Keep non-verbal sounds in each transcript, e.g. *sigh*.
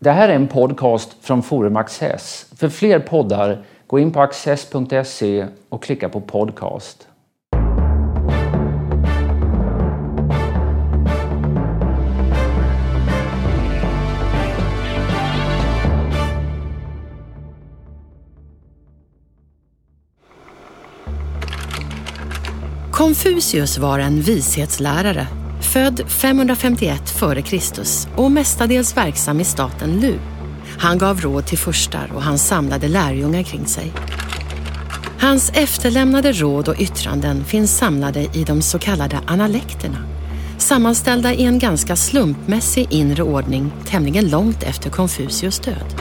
Det här är en podcast från Forum Access. För fler poddar, gå in på access.se och klicka på podcast. Konfucius var en vishetslärare, född 551 f.Kr. och mestadels verksam i staten Lu. Han gav råd till furstar och han samlade lärjungar kring sig. Hans efterlämnade råd och yttranden finns samlade i de så kallade analekterna, sammanställda i en ganska slumpmässig inre ordning tämligen långt efter Konfucius död.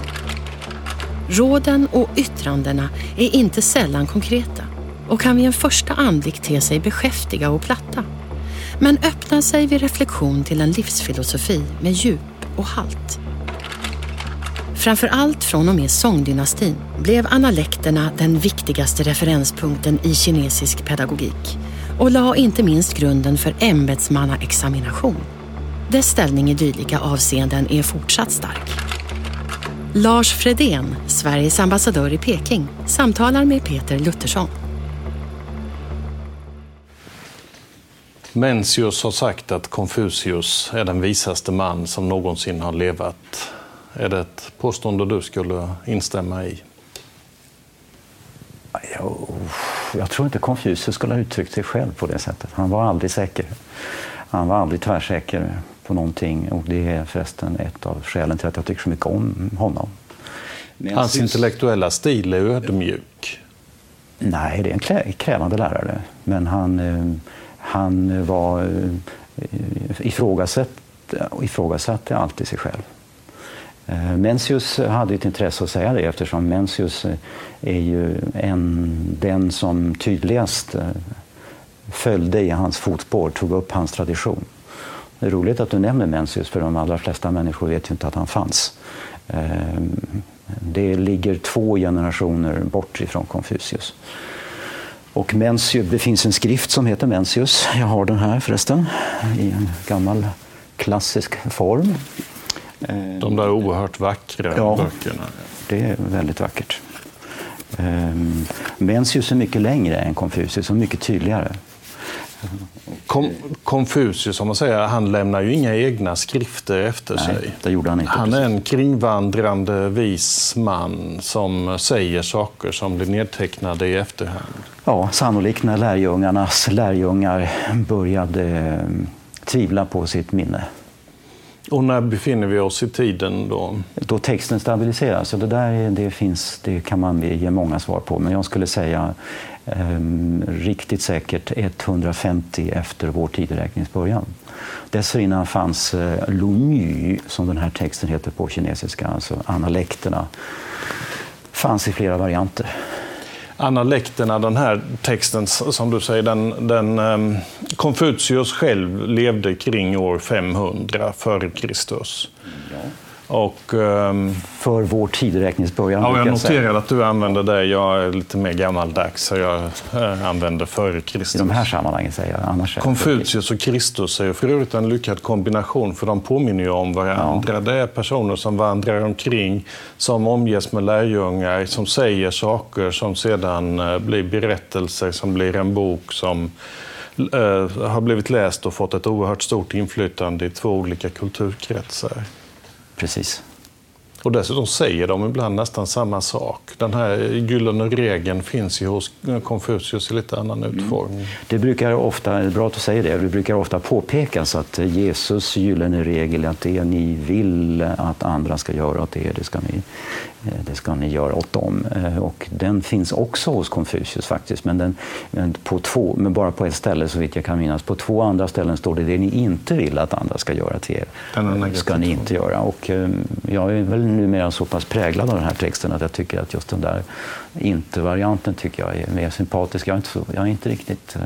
Råden och yttrandena är inte sällan konkreta och kan vid en första anblick te sig beskäftiga och platta, men öppnar sig vid reflektion till en livsfilosofi med djup och halt. Framför allt från och med Song-dynastin blev analekterna den viktigaste referenspunkten i kinesisk pedagogik och la inte minst grunden för ämbetsmannaexamination. Dess ställning i dylika avseenden är fortsatt stark. Lars Fredén, Sveriges ambassadör i Peking, samtalar med Peter Luttersson. Mencius har sagt att Konfucius är den visaste man som någonsin har levat. Är det ett påstående du skulle instämma i? Jag, jag tror inte Konfucius skulle ha uttryckt sig själv på det sättet. Han var aldrig säker. Han var aldrig tvärsäker på någonting och det är förresten ett av skälen till att jag tycker så mycket om honom. Hans syns... intellektuella stil är ödmjuk. Nej, det är en krävande lärare. Men han, eh, han var eh, ifrågasatt, ifrågasatte alltid sig själv. Eh, Mencius hade ett intresse att säga det eftersom Mencius eh, är ju en, den som tydligast följde i hans fotspår, tog upp hans tradition. Det är roligt att du nämner Mencius för de allra flesta människor vet ju inte att han fanns. Det ligger två generationer bort ifrån Konfucius. Och Mencius, det finns en skrift som heter Mencius. Jag har den här förresten i en gammal klassisk form. De där oerhört vackra ja, böckerna. det är väldigt vackert. Mencius är mycket längre än Konfucius och mycket tydligare. Kom, Konfucius, om man säger, han lämnar ju inga egna skrifter efter Nej, sig. Det gjorde han, inte han är en kringvandrande vis man som säger saker som blir nedtecknade i efterhand. Ja, sannolikt när lärjungarnas lärjungar började eh, tvivla på sitt minne. Och när befinner vi oss i tiden då? Då texten stabiliseras. Och det, där, det, finns, det kan man ge många svar på, men jag skulle säga riktigt säkert 150 efter vår tideräknings början. Dessförinnan fanns eh, Lunyu, som den här texten heter på kinesiska, alltså analekterna, fanns i flera varianter. Analekterna, den här texten som du säger, den, den um, Konfucius själv levde kring år 500 före Kristus. Ja. Och, um, för vår tideräknings början. Ja, jag noterar att du använder det. Jag är lite mer gammaldags, så jag äh, använder före Kristus. I de här sammanhangen säger jag. Annars Konfucius och Kristus är för övrigt en lyckad kombination, för de påminner ju om varandra. Ja. Det är personer som vandrar omkring, som omges med lärjungar, som säger saker som sedan äh, blir berättelser, som blir en bok som äh, har blivit läst och fått ett oerhört stort inflytande i två olika kulturkretsar. Precis. Och dessutom säger de ibland nästan samma sak. Den här gyllene regeln finns ju hos Konfucius i lite annan mm. utformning. Mm. Det brukar ofta, det är bra att du säger det, det brukar ofta påpekas att Jesus gyllene regel är att det ni vill att andra ska göra åt er, det ska ni, det ska ni göra åt dem. Eh, och den finns också hos Konfucius faktiskt, men, den, på två, men bara på ett ställe så vitt jag kan minnas. På två andra ställen står det det ni inte vill att andra ska göra till er, den ska ni inte göra. Och eh, jag är väl numera så pass präglad av den här texten att jag tycker att just den där inte-varianten tycker jag är mer sympatisk. Jag är inte, så, jag är inte riktigt... Eh,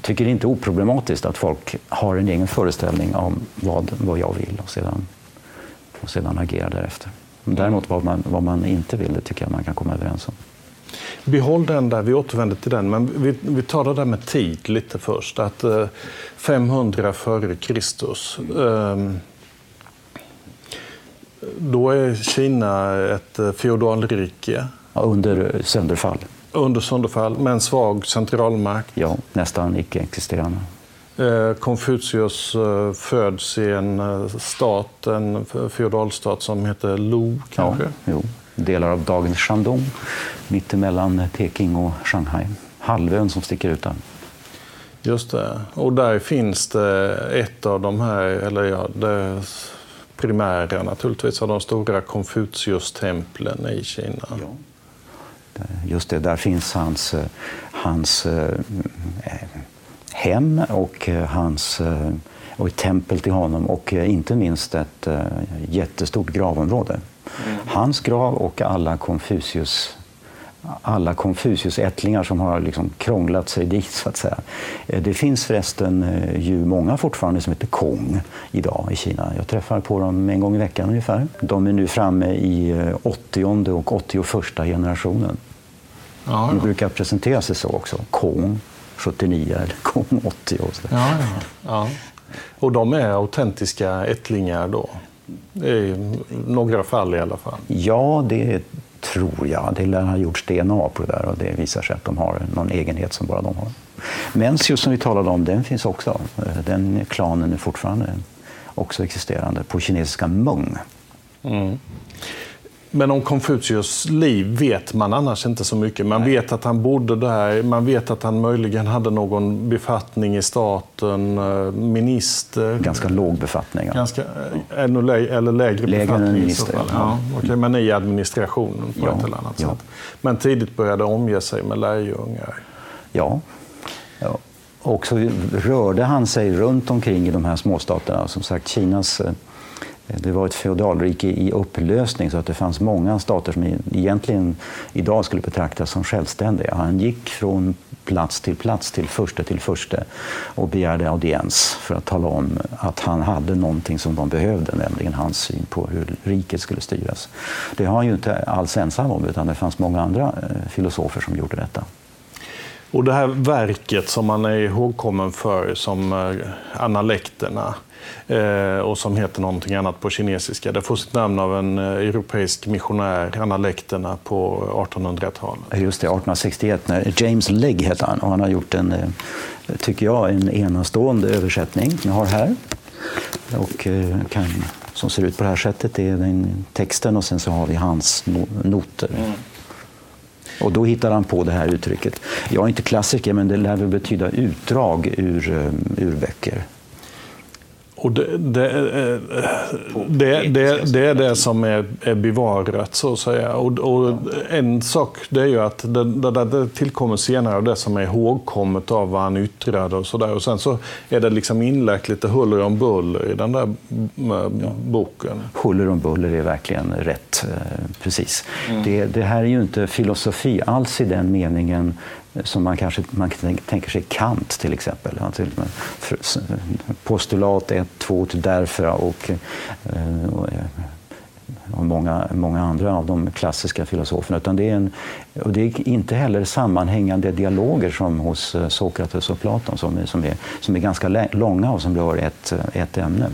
tycker det är inte oproblematiskt att folk har en egen föreställning om vad, vad jag vill och sedan, och sedan agerar därefter. Däremot vad man, vad man inte vill, det tycker jag man kan komma överens om. Behåll den där, vi återvänder till den. Men vi, vi tar det där med tid lite först. Att, eh, 500 före Kristus. Eh, Då är Kina ett eh, feodalrike. under sönderfall. Under sönderfall, med en svag centralmakt. Ja, nästan icke-existerande. Eh, Konfucius eh, föds i en stat, en feodalstat som heter Lu, kanske? Ja, jo. Delar av dagens Shandong, mittemellan Peking och Shanghai. Halvön som sticker ut där. Just det. Och där finns det ett av de här, eller ja, det primära naturligtvis, av de stora Konfucius-templen i Kina. Ja. Just det, där finns hans, hans hem och hans äh, och ett tempel till honom och äh, inte minst ett jättestort gravområde. Mm. Hans grav och alla Konfucius alla Konfuciusättlingar som har liksom krånglat sig dit. så att säga. Eh, det finns förresten eh, ju många fortfarande som heter Kong idag i Kina. Jag träffar på dem en gång i veckan ungefär. De är nu framme i 80 eh, och 81 generationen. Ja, ja. De brukar presentera sig så också. Kong 79 eller *laughs* Kong 80. Och, så. Ja, ja. ja. och de är autentiska ättlingar då? I några fall i alla fall? Ja, det tror jag. Det lär ha gjorts DNA på det där och det visar sig att de har någon egenhet som bara de har. Mencius som vi talade om, den finns också. Den klanen är fortfarande också existerande på kinesiska Meng. Mm. Men om Konfucius liv vet man annars inte så mycket. Man Nej. vet att han bodde där, man vet att han möjligen hade någon befattning i staten, eh, minister. Ganska låg befattning. Ganska, eh, ännu lä eller lägre, lägre befattning än minister. Ja. Ja, okay, men i administrationen på ja. ett eller annat ja. sätt. Men tidigt började omge sig med lärjungar. Ja. ja. Och så rörde han sig runt omkring i de här småstaterna. Som sagt, Kinas eh, det var ett feodalrike i upplösning så att det fanns många stater som egentligen idag skulle betraktas som självständiga. Han gick från plats till plats, till första till första och begärde audiens för att tala om att han hade någonting som de behövde, nämligen hans syn på hur riket skulle styras. Det var han ju inte alls ensam om, utan det fanns många andra eh, filosofer som gjorde detta. Och det här verket som man är ihågkommen för som eh, analekterna, Eh, och som heter någonting annat på kinesiska. Det får sitt namn av en eh, europeisk missionär, analekterna, på 1800-talet. Just det, 1861. James Legg heter han och han har gjort en, tycker jag, en enastående översättning. Jag har här. Och kan, som ser ut på det här sättet. Det är den texten och sen så har vi hans noter. Mm. Och då hittar han på det här uttrycket. Jag är inte klassiker, men det lär väl betyda utdrag ur, eh, ur böcker. Och det, det, eh, det, det, det, är det som är, är bevarat, så att säga. Och, och en sak det är ju att det, det, det tillkommer senare och det som är ihågkommet av vad han yttrade och sådär. Och sen så är det liksom inlagt lite huller om buller i den där boken. Huller om buller är verkligen rätt, eh, precis. Mm. Det, det här är ju inte filosofi alls i den meningen Eh, som man kanske man tänker sig Kant till exempel. Eh, postulat 1, 2 till därför eh, och, eh, och många, många andra av de klassiska filosoferna. Utan det, är en, och det är inte heller sammanhängande dialoger som hos Sokrates och Platon som är, som är, som är ganska långa och som rör ett, ett ämne.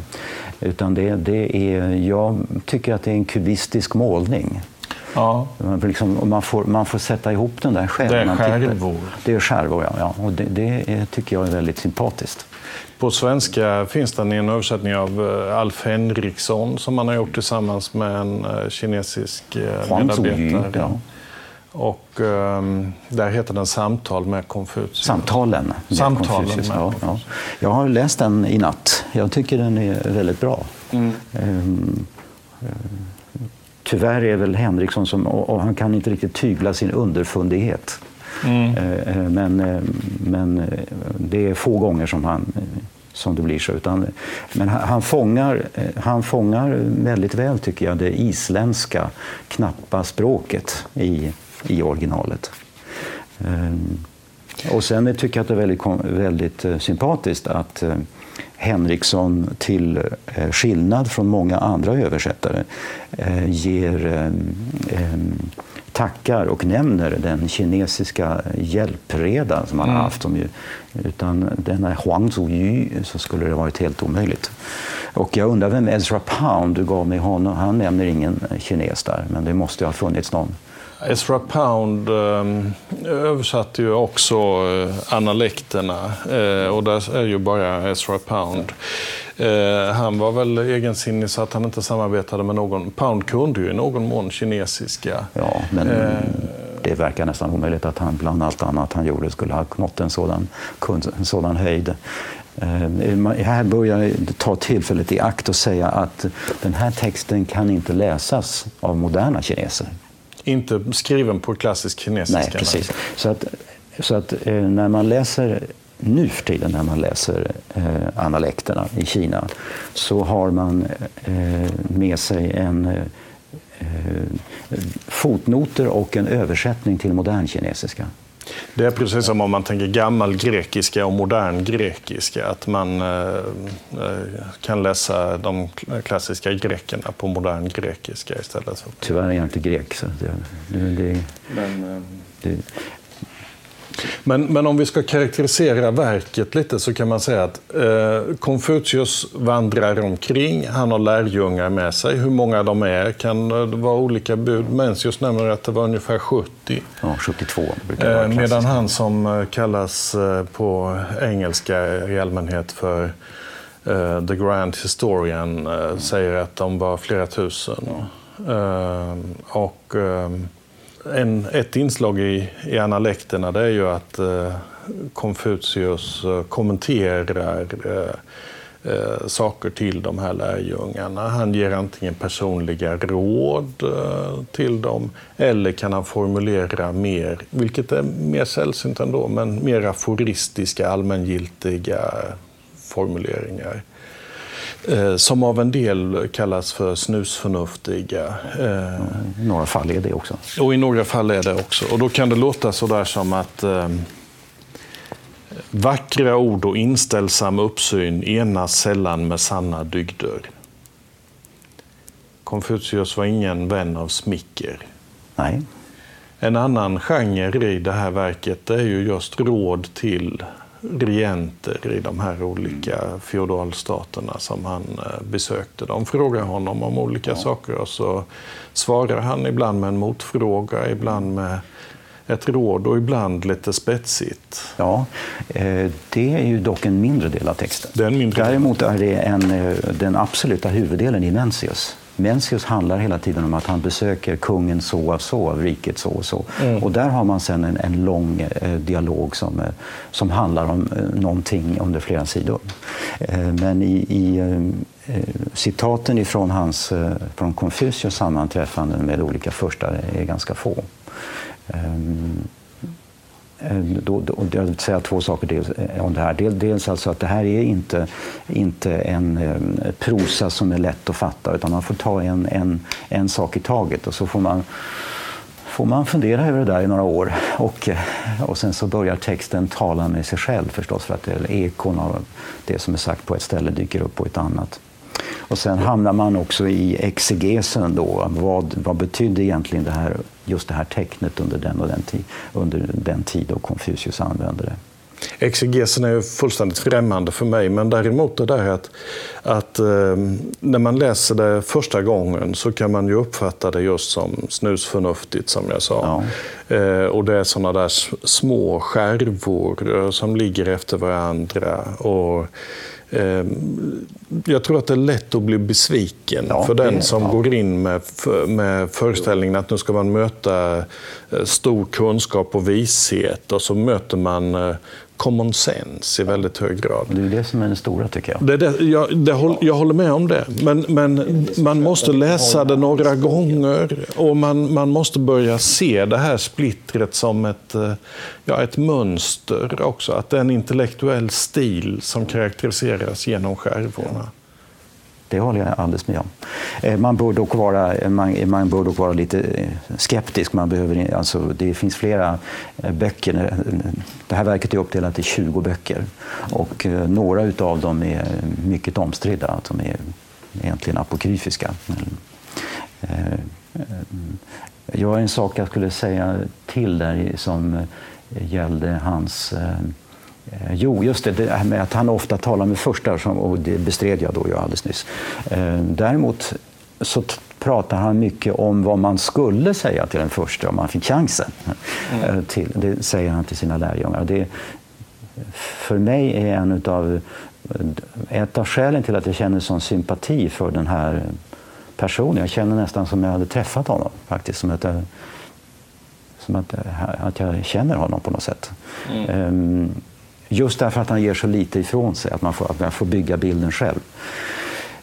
Utan det, det är, jag tycker att det är en kubistisk målning. Ja. Liksom, man, får, man får sätta ihop den där själv. Det är skärvor. Det är skärvor, ja. ja. Och det, det är, tycker jag är väldigt sympatiskt. På svenska finns den i en översättning av eh, Alf Henriksson som man har gjort tillsammans med en eh, kinesisk eh, medarbetare. Ja. Och um, där heter den Samtal med Konfucius. Samtalen med Samtalen Konfucius. Med ja, ja. Jag har läst den i natt. Jag tycker den är väldigt bra. Mm. Um, tyvärr är väl Henriksson som, och han kan inte riktigt tygla sin underfundighet. Mm. Eh, eh, men, eh, men det är få gånger som, han, som det blir så. Utan, men han fångar, han fångar väldigt väl, tycker jag, det isländska knappa språket i, i originalet. Och sen tycker jag att det är väldigt, väldigt sympatiskt att Henriksson till eh, skillnad från många andra översättare eh, ger eh, tackar och nämner den kinesiska hjälpredan som han mm. har haft. Som ju, utan denna Huang Zuyu så skulle det varit helt omöjligt. Och jag undrar vem Ezra Pound du gav mig honom. Han nämner ingen kines där, men det måste ju ha funnits någon. Ezra Pound eh, översatte ju också eh, analekterna eh, och där är ju bara Ezra Pound. Eh, han var väl egensinnig så att han inte samarbetade med någon. Pound kunde ju i någon mån kinesiska. Ja, men det verkar nästan omöjligt att han bland allt annat han gjorde skulle ha nått en sådan, en sådan höjd. Här börjar jag ta tillfället i akt och säga att den här texten kan inte läsas av moderna kineser. Inte skriven på klassisk kinesiska? Nej, precis. Så att, så att eh, när man läser nu för tiden när man läser eh, analekterna i Kina så har man eh, med sig en eh, eh fotnoter och en översättning till modern kinesiska. Det är precis som om man tänker gammal grekiska och modern grekiska. Att man eh, kan läsa de klassiska grekerna på modern grekiska istället. Tyvärr är jag inte grek. Så det, det, det, Men, det, men, men om vi ska karaktärisera verket lite så kan man säga att eh, Konfucius vandrar omkring, han har lärjungar med sig. Hur många de är kan det vara olika bud. Mencius nämner att det var ungefär 70. Ja, 72 brukar vara eh, Medan han som eh, kallas eh, på engelska i allmänhet för uh, The Grand Historian uh, säger att de var flera tusen. Ja. Uh, och en, ett inslag i, i analekterna det är ju att eh, Konfucius eh, kommenterar eh, eh, saker till de här lärjungarna. Han ger antingen personliga råd eh, till dem eller kan han formulera mer, vilket är mer sällsynt ändå, men mer aforistiska, allmängiltiga formuleringar. Eh, som av en del kallas för snusförnuftiga. Eh, I några fall är det också. Och i några fall är det också. Och då kan det låta sådär som att eh, vackra ord och inställsam uppsyn enas sällan med sanna dygder. Konfucius var ingen vän av smicker. Nej. En annan genre i det här verket är ju just råd till regenter i de här olika feodalstaterna som han eh, besökte. De frågar honom om olika ja. saker och så svarar han ibland med en motfråga, ibland med ett råd och ibland lite spetsigt. Ja, eh, det är ju dock en mindre del av texten. Det är mindre Däremot är det en, eh, den absoluta huvuddelen i Mencius. Mencius handlar hela tiden om att han besöker kungen så och så, riket så och så. Mm. Och där har man sen en, en lång eh, dialog som, eh, som handlar om eh, någonting under flera sidor. Eh, men i, i eh, citaten ifrån, hans, eh, från Confucius sammanträffanden med olika första är ganska få. Eh, då, då, jag vill säga två saker dels, eh, om det här. Dels alltså att det här är inte, inte en eh, prosa som är lätt att fatta utan man får ta en, en, en sak i taget och så får man, får man fundera över det där i några år. Och, eh, och sen så börjar texten tala med sig själv förstås för att det, ekon av det som är sagt på ett ställe dyker upp på ett annat. Och sen hamnar man också i exegesen. Då. Vad, vad betydde egentligen det här, just det här tecknet under den, och den, under den tid då Confucius använde det? Exegesen är fullständigt främmande för mig, men däremot det där att, att eh, när man läser det första gången så kan man ju uppfatta det just som snusförnuftigt, som jag sa. Ja. Eh, och det är sådana där små skärvor eh, som ligger efter varandra. Och, jag tror att det är lätt att bli besviken ja, för den som ja. går in med, med föreställningen att nu ska man möta eh, stor kunskap och vishet och så möter man eh, common sense i väldigt hög grad. Det är det som är det stora tycker jag. Det, det, jag, det, jag håller med om det. Men, men man måste läsa det några gånger och man, man måste börja se det här splittret som ett, eh, ja, ett mönster också. Att det är en intellektuell stil som karaktäriseras genom skärvorna. Det håller jag alldeles med om. Eh, man bör dock vara, eh, man, eh, man bör dock vara lite skeptisk. Man behöver, alltså, det finns flera böcker. Det här verket är uppdelat i 20 böcker. Och några av dem är mycket omstridda. Att de är egentligen apokryfiska. Jag har en sak jag skulle säga till där som gällde hans jo, just det, det här med att han ofta talar med första, och det bestred jag då ju alldeles nyss. Eh, däremot så pratar han mycket om vad man skulle säga till den första om man fick chansen. Mm. Eh, till, det säger han till sina lärjungar. Det, för mig är en utav, ett av skälen till att jag känner sån sympati för den här personen. Jag känner nästan som jag hade träffat honom. faktiskt. Som att jag, som att, att jag känner honom på något sätt. Mm. Um, Just därför att han ger så lite ifrån sig, att man får, att man får bygga bilden själv.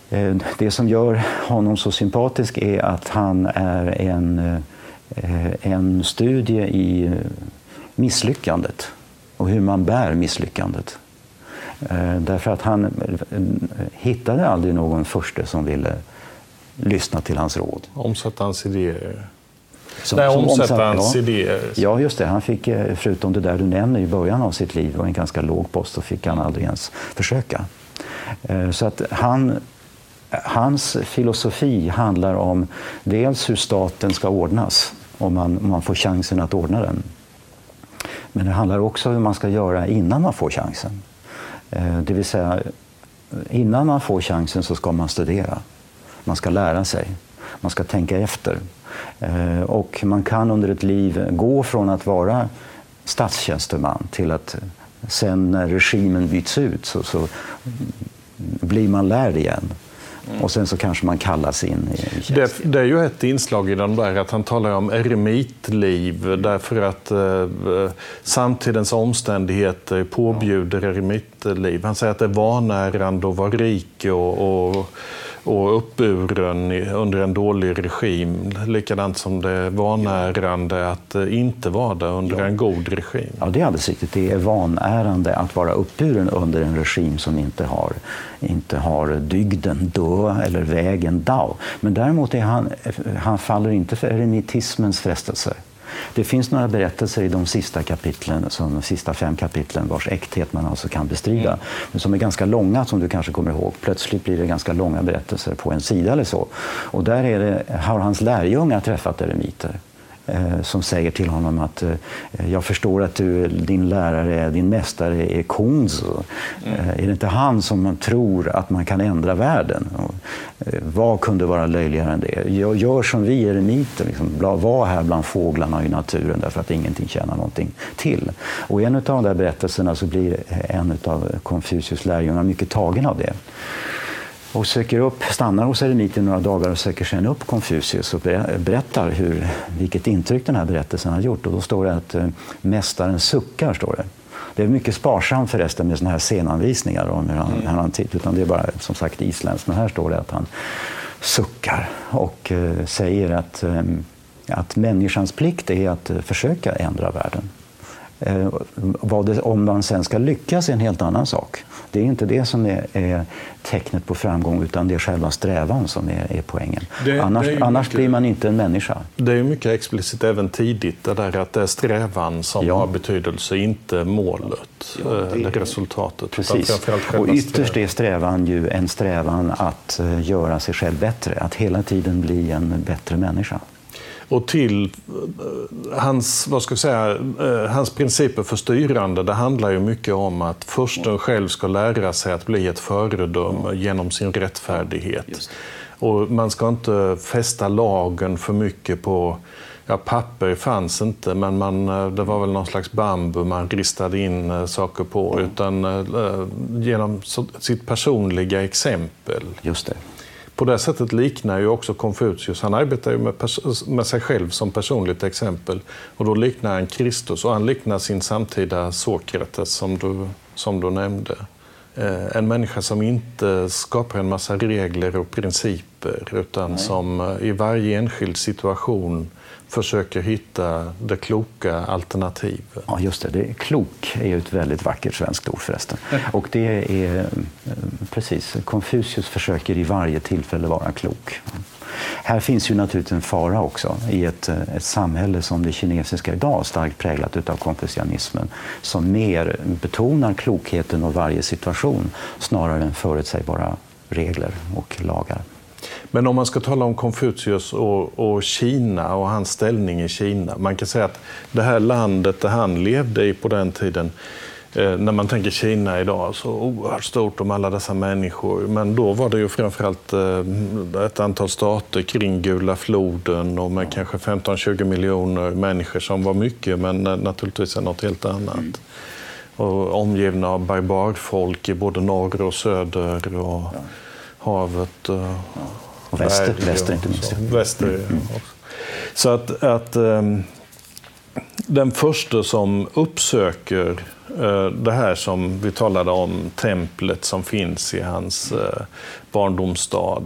Eh, det som gör honom så sympatisk är att han är en, eh, en studie i misslyckandet och hur man bär misslyckandet. Eh, därför att han hittade aldrig någon förste som ville lyssna till hans råd. Omsätta hans idéer. Som, Nej, omsättarens ja. idéer. Ja, just det. Han fick, eh, förutom det där du nämner i början av sitt liv, och en ganska låg post, så fick han aldrig ens försöka. Eh, så att han, hans filosofi handlar om dels hur staten ska ordnas, om man, om man får chansen att ordna den. Men det handlar också om hur man ska göra innan man får chansen. Eh, det vill säga, innan man får chansen så ska man studera. Man ska lära sig. Man ska tänka efter. Eh, och man kan under ett liv gå från att vara statstjänsteman till att sen när regimen byts ut så, så blir man lärd igen. Och sen så kanske man kallas in i tjänst. Det, det, är ju ett inslag i den där att han talar om eremitliv därför att eh, samtidens omständigheter påbjuder eremitliv. Han säger att det är vanärande att vara rik och, och och uppburen under en dålig regim. Likadant som det är vanärande att inte vara det under ja. en god regim. Ja, det är alldeles riktigt. Det är vanärande att vara uppburen under en regim som inte har, inte har dygden dö eller vägen dao. Men däremot är han, han faller inte för eremitismens frestelser. Det finns några berättelser i de sista kapitlen, som de sista fem kapitlen vars äkthet man alltså kan bestrida, mm. men som är ganska långa som du kanske kommer ihåg. Plötsligt blir det ganska långa berättelser på en sida eller så. Och där är det, har hans lärjungar träffat eremiter som säger till honom att eh, jag förstår att du, din lärare, din mästare är Kunzo. Mm. Eh, är det inte han som tror att man kan ändra världen? Och, eh, vad kunde vara löjligare än det? Jag gör som vi eremiter, liksom, var här bland fåglarna i naturen därför att ingenting tjänar någonting till. Och i en av de där berättelserna så blir en av Konfucius lärjungar mycket tagen av det och söker upp, stannar hos eremiten några dagar och söker sedan upp Konfucius och berättar hur, vilket intryck den här berättelsen har gjort. Och då står det att eh, mästaren suckar. Står det. det är mycket sparsamt förresten med såna här scenanvisningar om hur han, mm. han tittar, utan det är bara som sagt isländskt. Men här står det att han suckar och eh, säger att, eh, att människans plikt är att eh, försöka ändra världen. Eh, det, om man sen ska lyckas är en helt annan sak. Det är inte det som är, är tecknet på framgång utan det är själva strävan som är, är poängen. Det, annars, det är annars mycket, blir man inte en människa. Det är mycket explicit även tidigt det där att det är strävan som ja. har betydelse, inte målet ja, det, eller resultatet. Precis. Och ytterst är strävan ju en strävan att eh, göra sig själv bättre, att hela tiden bli en bättre människa och till eh, hans, vad ska jag säga, eh, hans principer för styrande, det handlar ju mycket om att försten själv ska lära sig att bli ett föredöme genom sin rättfärdighet. Och man ska inte fästa lagen för mycket på Ja, papper fanns inte, men man, eh, det var väl någon slags bambu man ristade in saker på. Utan genom sitt personliga exempel. Just det. På det sättet liknar ju också Konfucius, han arbetar ju med, med sig själv som personligt exempel. Och då liknar han Kristus och han liknar sin samtida Sokrates som du, som du nämnde. Eh, en människa som inte skapar en massa regler och principer utan Nej. som eh, i varje enskild situation försöker hitta det kloka alternativet. Ja, just det. det. Klok är ju ett väldigt vackert svenskt ord förresten. *laughs* Och det är eh, precis, Konfucius försöker i varje tillfälle vara klok. Här finns ju naturligtvis en fara också i ett, eh, ett samhälle som det kinesiska idag, starkt präglat av konfucianismen, som mer betonar klokheten av varje situation snarare än förutsägbara regler och lagar. Men om man ska tala om Konfucius och, och, Kina och hans ställning i Kina. Man kan säga att det här landet där han levde i på den tiden Eh, när man tänker Kina idag, så oerhört stort om alla dessa människor. Men då var det ju framförallt eh, ett antal stater kring Gula floden och med kanske 15-20 miljoner människor som var mycket, men naturligtvis är något helt annat. Mm. Och omgivna av barbarfolk i både norr och söder och ja. havet. Och, ja. Och väster, väster inte minst. Väster, mm. ja. Så att, att um, den första som uppsöker Eh, det här som vi talade om, templet som finns i hans eh, barndomsstad.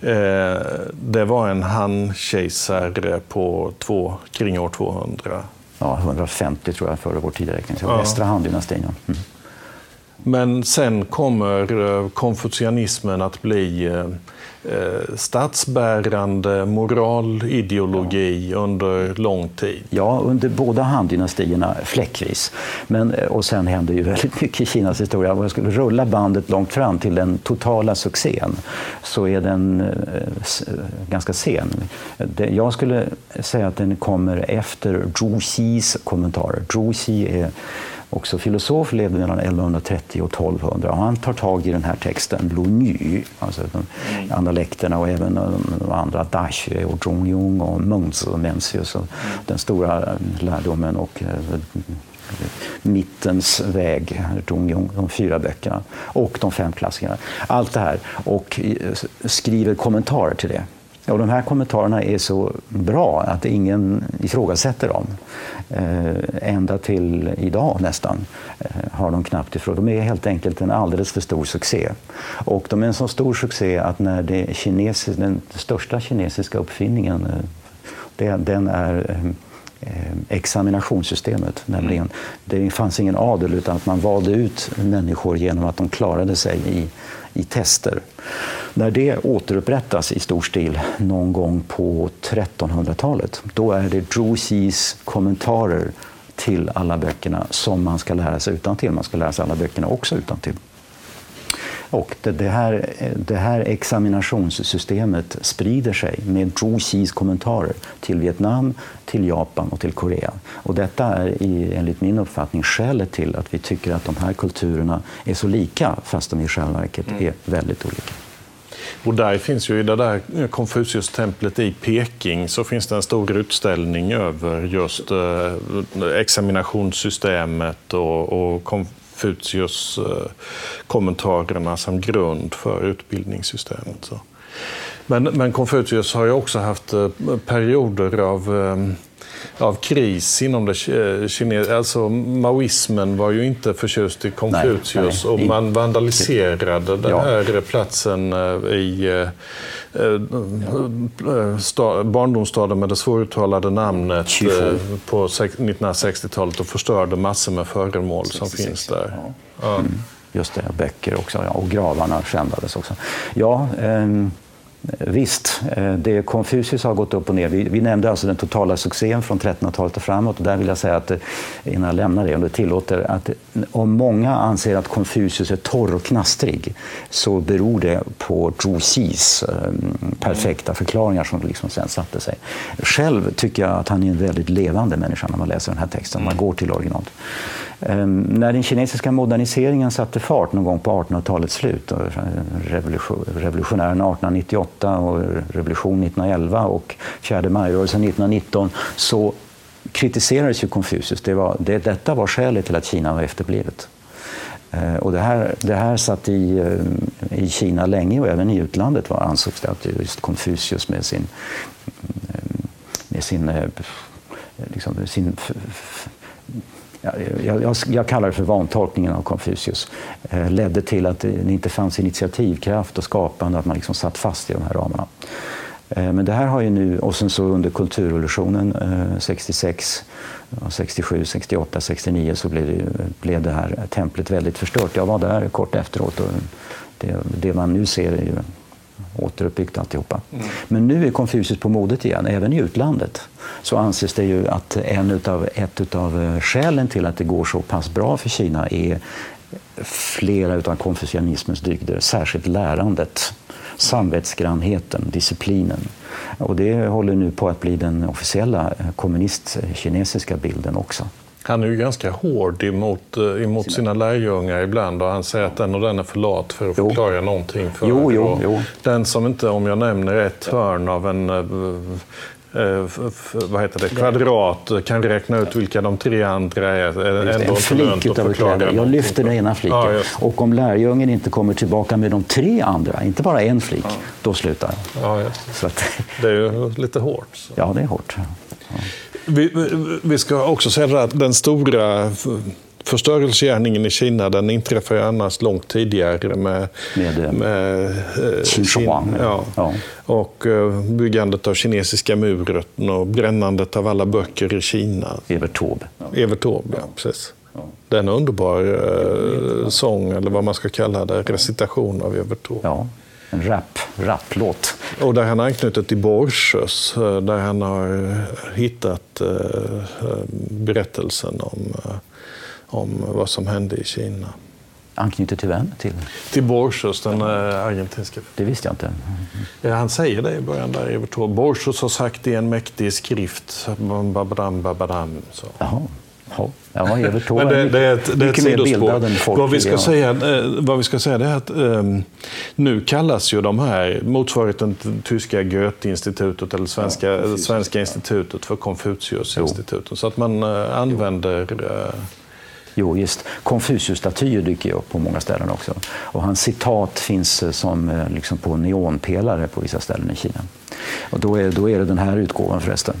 Eh, det var en Han-kejsare på två, kring år 200. Ja, 150 tror jag före vår tideräkning. Ja. Västra Han-dynastin. Mm. Men sen kommer konfucianismen att bli eh, statsbärande moralideologi ja. under lång tid? Ja, under båda Han-dynastierna fläckvis. Men, eh, och sen hände ju väldigt *laughs* mycket i Kinas historia. Om jag skulle rulla bandet långt fram till den totala succén så är den eh, ganska sen. Jag skulle säga att den kommer efter Zhu Xis kommentarer. Zhu Xi är också filosof, levde mellan 1130 och 1200. Och han tar tag i den här texten, Lu alltså de mm. analekterna och även de andra, Dashi och Zhongyong och Mengzi och Mencius, och den stora lärdomen och eh, mittens väg, Zhongyong, de fyra böckerna och de fem klassikerna. Allt det här och eh, skriver kommentarer till det. Och de här kommentarerna är så bra att ingen ifrågasätter dem. Eh, ända till idag nästan eh, har de knappt ifrån. De är helt enkelt en alldeles för stor succé. Och de är en så stor succé att när det kinesis, den största kinesiska uppfinningen, eh, den är eh, eh, examinationssystemet. Nämligen, det fanns ingen adel utan att man valde ut människor genom att de klarade sig i, i tester. När det återupprättas i stor stil någon gång på 1300-talet, då är det Drusys kommentarer till alla böckerna som man ska lära sig utan till. Man ska lära sig alla böckerna också utan till. Och det, det, här, det här examinationssystemet sprider sig med Zhu Xis kommentarer till Vietnam, till Japan och till Korea. Och detta är i, enligt min uppfattning skälet till att vi tycker att de här kulturerna är så lika fast de i själva verket är väldigt olika. Och där finns ju i det där Konfucius-templet i Peking så finns det en stor utställning över just eh, examinationssystemet och, och Konfucius eh, kommentarerna som grund för utbildningssystemet. Så. Men, men Konfucius har ju också haft eh, perioder av eh, av kris inom det kinesiska... Alltså, maoismen var ju inte förtjust i Konfucius och man vandaliserade den här platsen i barndomsstaden med det svåruttalade namnet på 1960-talet och förstörde massor med föremål som finns där. Ja. Mm. Just det, böcker också. Ja, och gravarna skändades också. Ja, ehm Visst, eh, det Konfucius har gått upp och ner. Vi, vi nämnde alltså den totala succén från 1300-talet och framåt. Och där vill jag säga, att, eh, innan jag lämnar det, om det tillåter, att eh, om många anser att Konfucius är torr och knastrig så beror det på Zhu Xis perfekta förklaringar som liksom sen satte sig. Själv tycker jag att han är en väldigt levande människa när man läser den här texten, man går till originalet. Ehm, när den kinesiska moderniseringen satte fart någon gång på 1800-talets slut, eh, revolutionären 1898 och revolution 1911 och fjärde majrörelsen 1919, så kritiserades ju Konfucius. Det var, det, detta var skälet till att Kina var efterblivet. Ehm, och det, här, det här satt i, eh, i Kina länge och även i utlandet var, ansågs det att just Konfucius med sin, mm, med sin, eh, liksom, sin jag, jag, jag, kallar det för vantolkningen av Konfucius, eh, ledde till att det inte fanns initiativkraft och skapande, att man liksom satt fast i de här ramarna. Eh, men det här har ju nu, och sen så under kulturrevolutionen eh, 66, 67, 68, 69 så blev det, blev det här templet väldigt förstört. Jag var där kort efteråt och det, det man nu ser är ju återuppbyggt alltihopa. Mm. Men nu är Konfucius på modet igen, även i utlandet. Så anses det ju att en utav, ett av eh, skälen till att det går så pass bra för Kina är flera utav konfucianismens dygder, särskilt lärandet, samvetsgrannheten, disciplinen. Och det håller nu på att bli den officiella kommunistkinesiska kommunist-kinesiska bilden också. Han är ju ganska hård emot, eh, emot sina lärjungar ibland och han säger att den och den är för lat för att jo. förklara någonting. För jo, jo, jo. Den som inte, om jag nämner ett hörn av en eh, eh vad heter det, kvadrat kan räkna ut vilka de tre andra är. en flik utav kvadrat. Jag lyfter den ena fliken. Ja, och om lärjungen inte kommer tillbaka med de tre andra, inte bara en flik, ja. då slutar han. Ja, så att... Det är ju lite hårt. Så. Ja, det är hårt. Vi, vi ska också säga att den stora förstörelsegärningen i Kina den inträffar ju annars långt tidigare med, med, eh, med eh, Xinjiang. Ja. ja. Och eh, byggandet av kinesiska muren och brännandet av alla böcker i Kina. Evert Taube. Evert Taube, ja. precis. Ja. Det är en underbar eh, sång, eller vad man ska kalla det, recitation av Evert Taube. En rap, raplåt. Och där han anknyter till Borchers, eh, där han har eh, hittat eh, berättelsen om, om vad som hände i Kina. Anknyter till vem? Till, till Borchers, den argentinska. Det visste jag inte. Ja, han säger det i början där, Evert Borchers har sagt i en mäktig skrift, babadam, babadam. Så. Jaha. Ja, ja Evert Taube det, det, är ett, det är ett sidospår. Vad vi, ska säga, eh, vad vi ska säga är att um, nu kallas ju de här motsvarigheten till tyska Goethe-institutet eller svenska, ja, svenska institutet för Konfucius-institutet. Så att man uh, använder uh, Jo, just. Konfucius-statyer dyker upp på många ställen också. Och hans citat finns som liksom på neonpelare på vissa ställen i Kina. Och då är, då är det den här utgåvan förresten.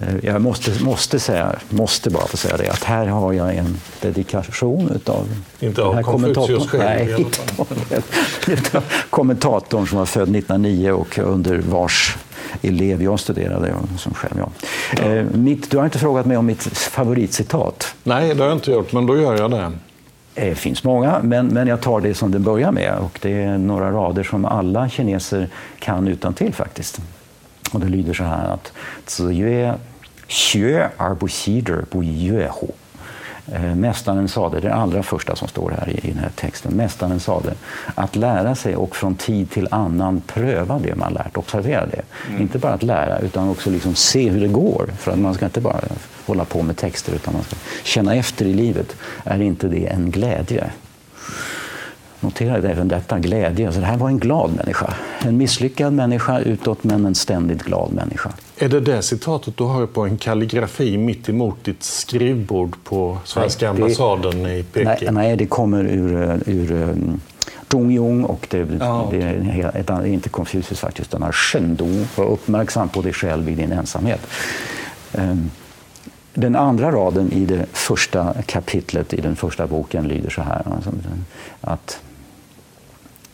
Eh, jag måste, måste, säga, måste bara få säga det, att här har jag en dedikation utav Inte av Konfucius själv Nej, inte av kommentatorn som var född 1909 och under vars elev jag studerade som själv jag. Ja. Eh, mitt, du har inte frågat mig om mitt favoritcitat. Nej, det har jag inte gjort, men då gör jag det. Det finns många, men, men jag tar det som det börjar med. Och det är några rader som alla kineser kan utan till faktiskt. Och det lyder så här att Ziyue yue hu. Eh, mästaren sade, det allra första som står här i, den här texten, Mästaren sade att lära sig och från tid till annan pröva det man lärt, observera det. Mm. Inte bara att lära, utan också liksom se hur det går. För att man ska inte bara hålla på med texter, utan man ska känna efter i livet. Är inte det en glädje? Noterade även detta, glädje. Så det här var en glad människa. En misslyckad människa utåt, men en ständigt glad människa. Är det det citatet du har på en kalligrafi mitt emot ditt skrivbord på svenska nej, ambassaden i Peking? Nej, nej, det kommer ur, ur um, Zhongyong och det, ah, okay. det är ett, inte Confucius faktiskt, utan Shendo. Var uppmärksam på dig själv i din ensamhet. Um, den andra raden i det första kapitlet i den första boken lyder så här. Alltså, att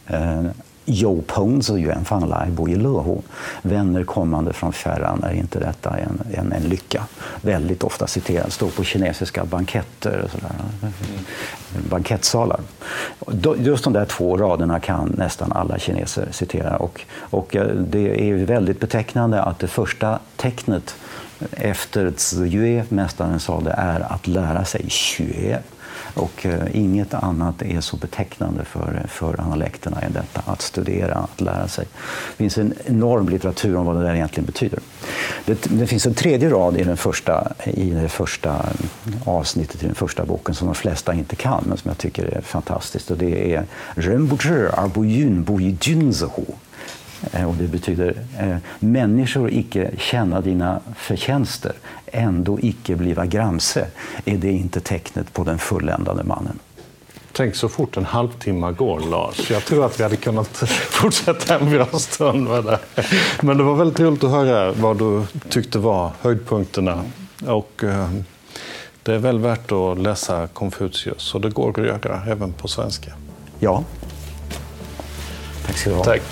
Eh, Jo Peng Ziyuan Fan Lai Bo i Lehu. Vänner kommande från fjärran, är inte detta en, en, en lycka? Väldigt ofta citerat, står på kinesiska banketter och sådär. Mm. Bankettsalar. Just de där två raderna kan nästan alla kineser citera. Och, och eh, det är väldigt betecknande att det första tecknet efter Ziyue, mästaren sa det, är att lära sig xue. Och eh, inget annat är så betecknande för, för analekterna än detta, att studera, att lära sig. Det finns en enorm litteratur om vad det där egentligen betyder. Det, det finns en tredje rad i, den första, i det första avsnittet i den första boken som de flesta inte kan, men som jag tycker är fantastiskt. Och det är Renbuzhi Arbojun Bojidjunzeho. Eh, och det betyder eh, människor icke känna dina förtjänster, ändå icke bliva gramse. Är det inte tecknet på den fulländade mannen? Tänk så fort en halvtimme går, Lars. Jag tror att vi hade kunnat *laughs* fortsätta en bra stund med det. Men det var väldigt roligt att höra vad du tyckte var höjdpunkterna. Och, eh, Det är väl värt att läsa Konfucius och det går att göra även på svenska. Ja. Tack ska du ha. Tack.